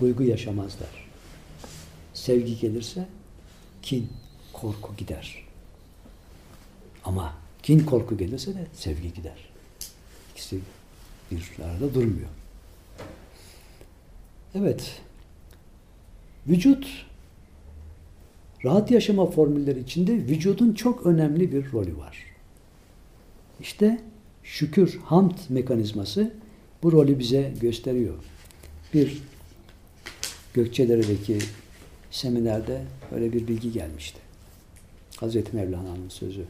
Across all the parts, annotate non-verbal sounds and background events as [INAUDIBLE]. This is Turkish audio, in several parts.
duygu yaşamazlar. Sevgi gelirse kin, korku gider. Ama kin, korku gelirse de sevgi gider. İkisi bir arada durmuyor. Evet. Vücut rahat yaşama formülleri içinde vücudun çok önemli bir rolü var. İşte şükür, hamd mekanizması bu rolü bize gösteriyor. Bir Gökçedere'deki seminerde böyle bir bilgi gelmişti. Hazreti Mevlana'nın sözü.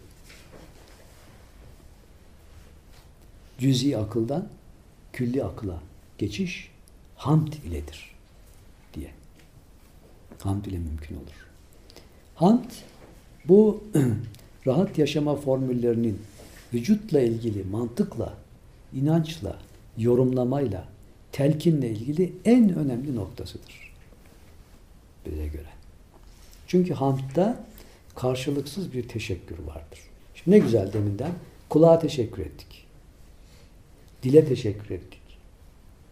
Cüzi akıldan külli akıla geçiş hamd iledir diye. Hamd ile mümkün olur. Hamd bu [CLEARS THROAT] rahat yaşama formüllerinin vücutla ilgili mantıkla, inançla, yorumlamayla, telkinle ilgili en önemli noktasıdır. Bize göre. Çünkü hamdda karşılıksız bir teşekkür vardır. Şimdi ne güzel deminden kulağa teşekkür ettik. Dile teşekkür ettik.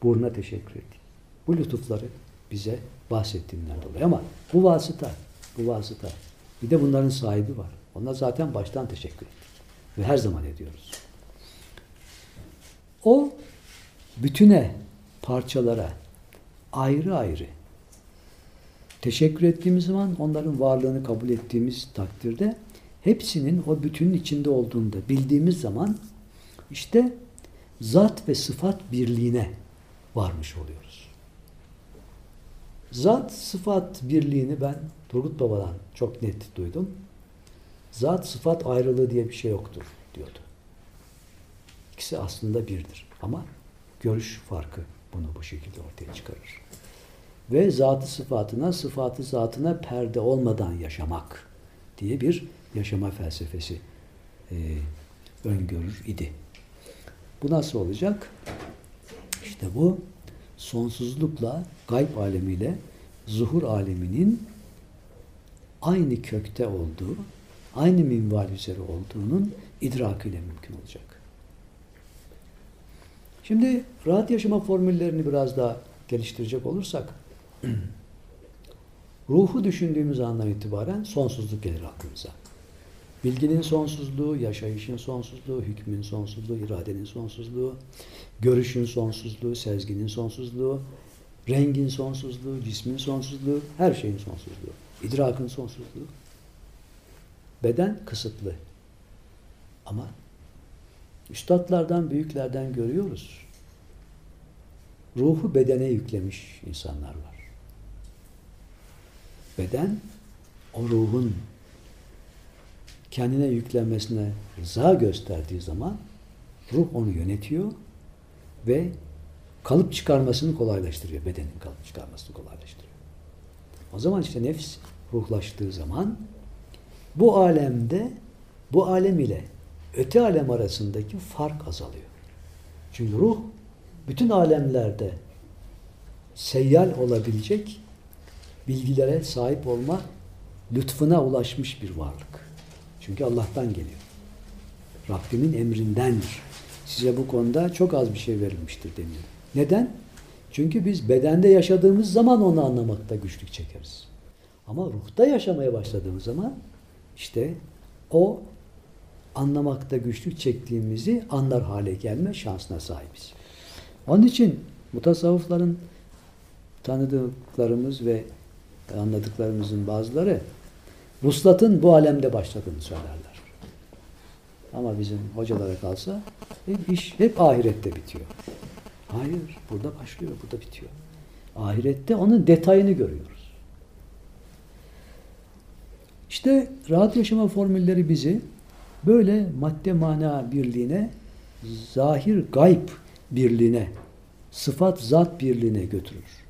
Buruna teşekkür ettik. Bu lütufları bize bahsettiğinden dolayı. Ama bu vasıta, bu vasıta. Bir de bunların sahibi var. Ona zaten baştan teşekkür ettik. Ve her zaman ediyoruz. O bütüne, parçalara ayrı ayrı teşekkür ettiğimiz zaman onların varlığını kabul ettiğimiz takdirde hepsinin o bütünün içinde olduğunu da bildiğimiz zaman işte zat ve sıfat birliğine varmış oluyoruz. Zat sıfat birliğini ben Turgut Baba'dan çok net duydum. Zat sıfat ayrılığı diye bir şey yoktur diyordu. İkisi aslında birdir. Ama görüş farkı bunu bu şekilde ortaya çıkarır. Ve zatı sıfatına, sıfatı zatına perde olmadan yaşamak diye bir yaşama felsefesi e, öngörür idi. Bu nasıl olacak? İşte bu sonsuzlukla, gayb alemiyle zuhur aleminin aynı kökte olduğu, aynı minval üzere olduğunun idrakıyla mümkün olacak. Şimdi rahat yaşama formüllerini biraz daha geliştirecek olursak [CLEARS THROAT] ruhu düşündüğümüz andan itibaren sonsuzluk gelir aklımıza. Bilginin sonsuzluğu, yaşayışın sonsuzluğu, hükmün sonsuzluğu, iradenin sonsuzluğu, görüşün sonsuzluğu, sezginin sonsuzluğu, rengin sonsuzluğu, cismin sonsuzluğu, her şeyin sonsuzluğu, idrakın sonsuzluğu. Beden kısıtlı. Ama üstadlardan, büyüklerden görüyoruz. Ruhu bedene yüklemiş insanlar var. Beden o ruhun kendine yüklenmesine rıza gösterdiği zaman ruh onu yönetiyor ve kalıp çıkarmasını kolaylaştırıyor. Bedenin kalıp çıkarmasını kolaylaştırıyor. O zaman işte nefs ruhlaştığı zaman bu alemde bu alem ile öte alem arasındaki fark azalıyor. Çünkü ruh bütün alemlerde seyyal olabilecek bilgilere sahip olma lütfuna ulaşmış bir varlık. Çünkü Allah'tan geliyor. Rabbimin emrindendir. Size bu konuda çok az bir şey verilmiştir deniyor. Neden? Çünkü biz bedende yaşadığımız zaman onu anlamakta güçlük çekeriz. Ama ruhta yaşamaya başladığımız zaman işte o anlamakta güçlük çektiğimizi anlar hale gelme şansına sahibiz. Onun için mutasavvıfların tanıdıklarımız ve anladıklarımızın bazıları vuslatın bu alemde başladığını söylerler. Ama bizim hocalara kalsa hep iş hep ahirette bitiyor. Hayır, burada başlıyor, burada bitiyor. Ahirette onun detayını görüyoruz. İşte rahat yaşama formülleri bizi böyle madde mana birliğine, zahir gayb birliğine, sıfat zat birliğine götürür.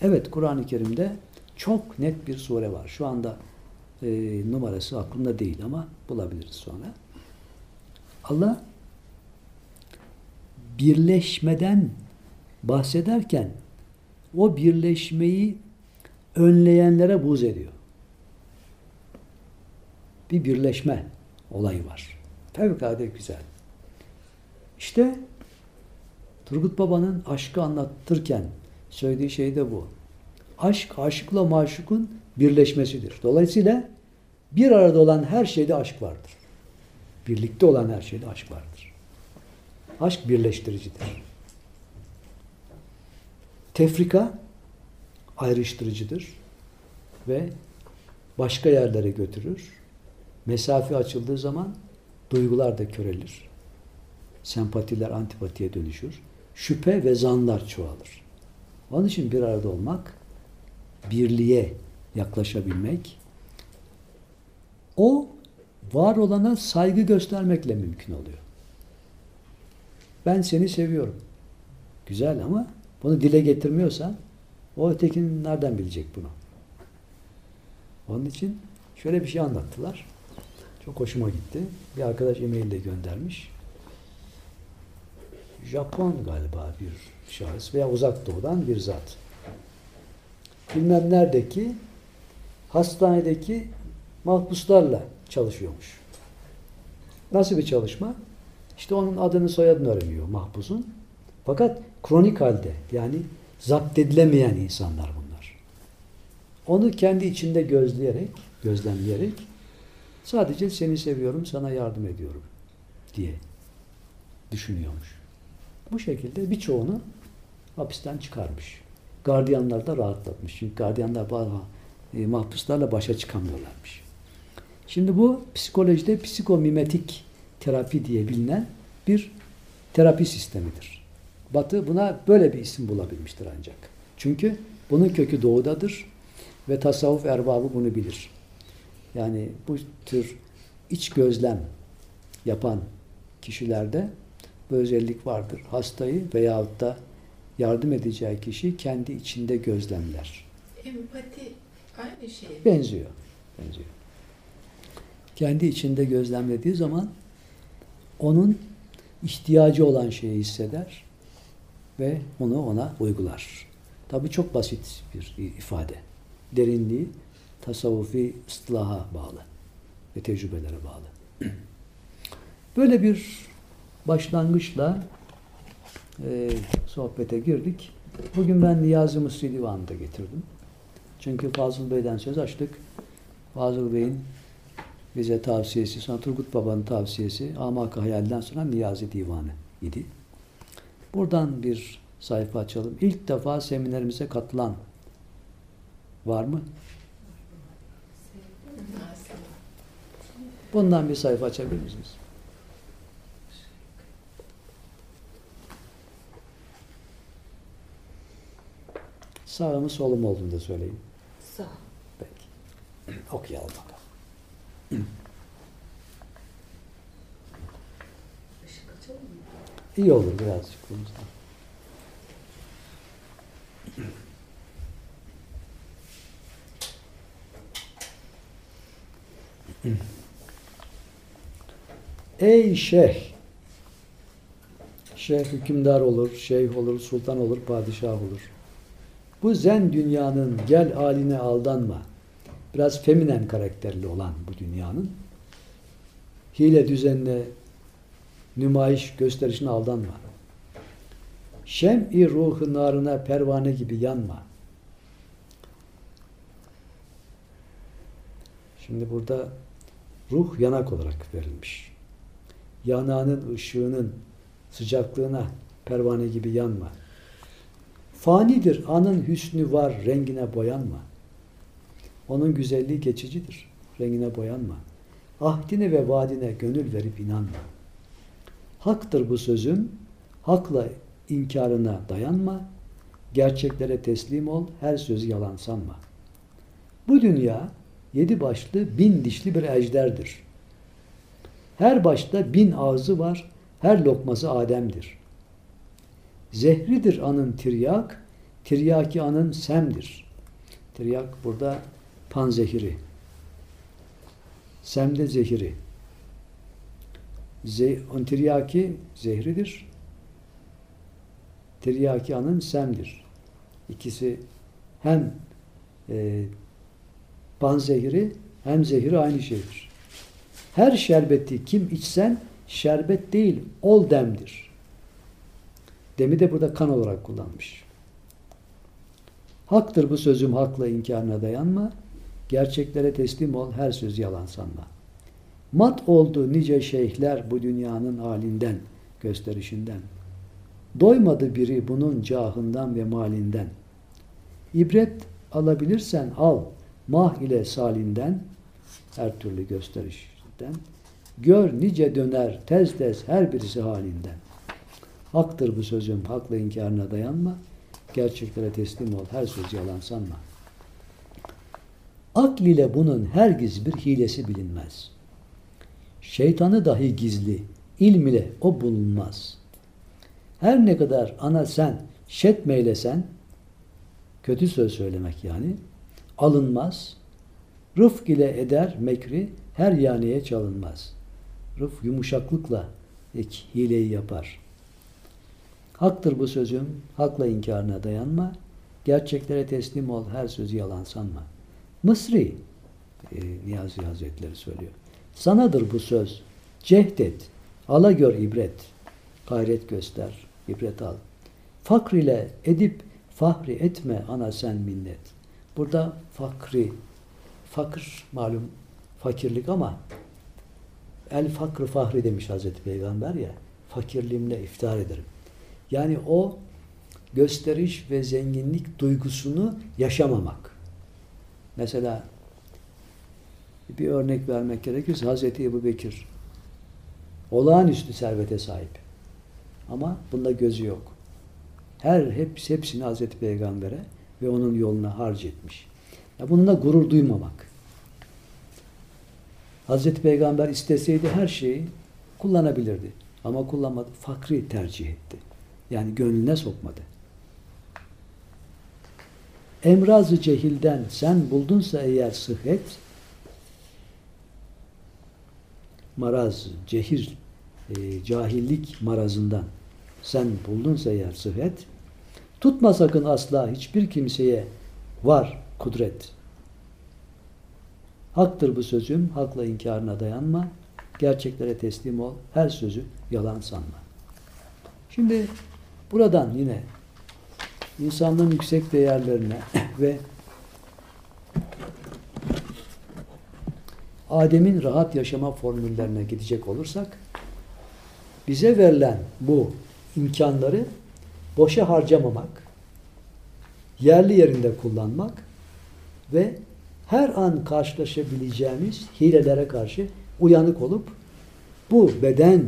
Evet Kur'an-ı Kerim'de çok net bir sure var. Şu anda e, numarası aklımda değil ama bulabiliriz sonra. Allah birleşmeden bahsederken o birleşmeyi önleyenlere buz ediyor. Bir birleşme olayı var. Fevkalade güzel. İşte Turgut Baba'nın aşkı anlatırken söylediği şey de bu. Aşk, aşıkla maşukun birleşmesidir. Dolayısıyla bir arada olan her şeyde aşk vardır. Birlikte olan her şeyde aşk vardır. Aşk birleştiricidir. Tefrika ayrıştırıcıdır ve başka yerlere götürür. Mesafe açıldığı zaman duygular da körelir. Sempatiler antipatiye dönüşür. Şüphe ve zanlar çoğalır. Onun için bir arada olmak, birliğe yaklaşabilmek, o var olana saygı göstermekle mümkün oluyor. Ben seni seviyorum. Güzel ama bunu dile getirmiyorsan o ötekinin nereden bilecek bunu? Onun için şöyle bir şey anlattılar. Çok hoşuma gitti. Bir arkadaş e-mail de göndermiş. Japon galiba bir şahıs veya uzak doğudan bir zat. Bilmem neredeki hastanedeki mahpuslarla çalışıyormuş. Nasıl bir çalışma? İşte onun adını soyadını öğreniyor mahpusun. Fakat kronik halde yani zapt edilemeyen insanlar bunlar. Onu kendi içinde gözleyerek, gözlemleyerek sadece seni seviyorum, sana yardım ediyorum diye düşünüyormuş. Bu şekilde birçoğunu hapisten çıkarmış. Gardiyanlar da rahatlatmış. Çünkü gardiyanlar bazı e, mahpuslarla başa çıkamıyorlarmış. Şimdi bu psikolojide psikomimetik terapi diye bilinen bir terapi sistemidir. Batı buna böyle bir isim bulabilmiştir ancak. Çünkü bunun kökü doğudadır ve tasavvuf erbabı bunu bilir. Yani bu tür iç gözlem yapan kişilerde bu özellik vardır. Hastayı veyahut da yardım edeceği kişi kendi içinde gözlemler. Empati aynı şey. Benziyor. Benziyor. Kendi içinde gözlemlediği zaman onun ihtiyacı olan şeyi hisseder ve onu ona uygular. Tabi çok basit bir ifade. Derinliği tasavvufi ıstılaha bağlı ve tecrübelere bağlı. [CLEARS THROAT] Böyle bir başlangıçla e, sohbete girdik. Bugün ben Niyazi Mısri Divanı'nı da getirdim. Çünkü Fazıl Bey'den söz açtık. Fazıl Bey'in bize tavsiyesi, sonra Turgut Baba'nın tavsiyesi Amak Hayal'den sonra Niyazi Divanı idi. Buradan bir sayfa açalım. İlk defa seminerimize katılan var mı? Bundan bir sayfa açabilir misiniz? Sağ mı solum mu olduğunu da söyleyin. Sağ. Peki. [CLEARS THROAT] Okuyalım bakalım. Işık açalım mı? İyi olur birazcık bundan. [CLEARS THROAT] Ey şeyh! Şeyh hükümdar olur, şeyh olur, sultan olur, padişah olur. Bu zen dünyanın gel haline aldanma. Biraz feminen karakterli olan bu dünyanın. Hile düzenle nümayiş gösterişine aldanma. Şem-i ruhu narına pervane gibi yanma. Şimdi burada ruh yanak olarak verilmiş. Yanağının ışığının sıcaklığına pervane gibi yanma. Fanidir, anın hüsnü var, rengine boyanma. Onun güzelliği geçicidir, rengine boyanma. Ahdine ve vaadine gönül verip inanma. Haktır bu sözüm, hakla inkarına dayanma, gerçeklere teslim ol, her sözü yalan sanma. Bu dünya yedi başlı, bin dişli bir ejderdir. Her başta bin ağzı var, her lokması Adem'dir. Zehridir anın tiryak, tiryaki anın semdir. Tiryak burada panzehiri. Semde zehiri. Ze tiryaki zehridir. Tiryaki anın semdir. İkisi hem e, panzehiri hem zehiri aynı şeydir. Her şerbeti kim içsen şerbet değil ol demdir. Demi de burada kan olarak kullanmış. Haktır bu sözüm hakla inkarına dayanma. Gerçeklere teslim ol her söz yalan sanma. Mat oldu nice şeyhler bu dünyanın halinden, gösterişinden. Doymadı biri bunun cahından ve malinden. İbret alabilirsen al, mah ile salinden, her türlü gösterişten. Gör nice döner tez tez her birisi halinden. Haktır bu sözüm, hakla inkarına dayanma. Gerçeklere teslim ol, her söz yalan sanma. Akl ile bunun hergiz bir hilesi bilinmez. Şeytanı dahi gizli, ilm ile o bulunmaz. Her ne kadar ana sen şetmeylesen, kötü söz söylemek yani, alınmaz. Rıfk ile eder mekri, her yaneye çalınmaz. Rıf yumuşaklıkla hileyi yapar. Haktır bu sözüm, hakla inkarına dayanma. Gerçeklere teslim ol, her sözü yalan sanma. Mısri, e, Niyazi Hazretleri söylüyor. Sanadır bu söz, cehd et, ala gör ibret, gayret göster, ibret al. Fakr ile edip fahri etme ana sen minnet. Burada fakri, fakir malum fakirlik ama el fakrı fahri demiş Hazreti Peygamber ya, fakirliğimle iftihar ederim. Yani o gösteriş ve zenginlik duygusunu yaşamamak. Mesela bir örnek vermek gerekirse Hazreti Ebu Bekir olağanüstü servete sahip. Ama bunda gözü yok. Her hepsi, hepsini Hazreti Peygamber'e ve onun yoluna harc etmiş. Ya bununla gurur duymamak. Hazreti Peygamber isteseydi her şeyi kullanabilirdi. Ama kullanmadı. Fakri tercih etti. Yani gönlüne sokmadı. Emrazı cehilden sen buldunsa eğer sıhhet, maraz, cehil, e, cahillik marazından sen buldunsa eğer sıhhet, tutma sakın asla hiçbir kimseye var kudret. Haktır bu sözüm, hakla inkarına dayanma, gerçeklere teslim ol, her sözü yalan sanma. Şimdi buradan yine insanlığın yüksek değerlerine [CLEARS THROAT] ve Adem'in rahat yaşama formüllerine gidecek olursak bize verilen bu imkanları boşa harcamamak, yerli yerinde kullanmak ve her an karşılaşabileceğimiz hilelere karşı uyanık olup bu beden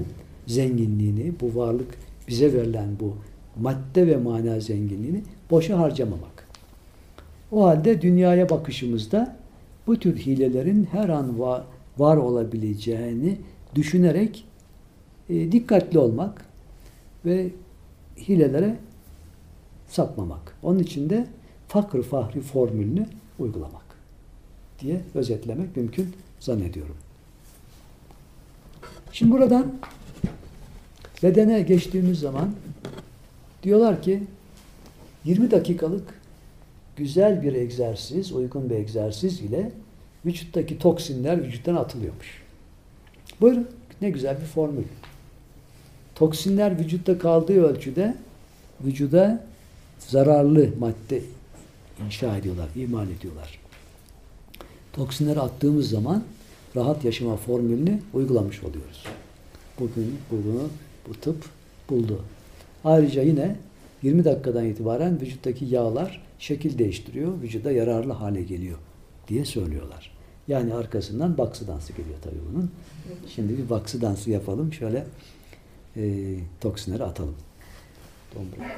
zenginliğini, bu varlık bize verilen bu madde ve mana zenginliğini boşa harcamamak. O halde dünyaya bakışımızda bu tür hilelerin her an var, var olabileceğini düşünerek e, dikkatli olmak ve hilelere sapmamak. Onun için de fakr fahri formülünü uygulamak diye özetlemek mümkün zannediyorum. Şimdi buradan bedene geçtiğimiz zaman diyorlar ki 20 dakikalık güzel bir egzersiz, uygun bir egzersiz ile vücuttaki toksinler vücuttan atılıyormuş. Buyurun. Ne güzel bir formül. Toksinler vücutta kaldığı ölçüde vücuda zararlı madde inşa ediyorlar, imal ediyorlar. Toksinleri attığımız zaman rahat yaşama formülünü uygulamış oluyoruz. Bugün bunu bu tıp buldu. Ayrıca yine 20 dakikadan itibaren vücuttaki yağlar şekil değiştiriyor, vücuda yararlı hale geliyor diye söylüyorlar. Yani arkasından baksı dansı geliyor tabii bunun. Şimdi bir baksı dansı yapalım. Şöyle e, toksinleri atalım. Dombra.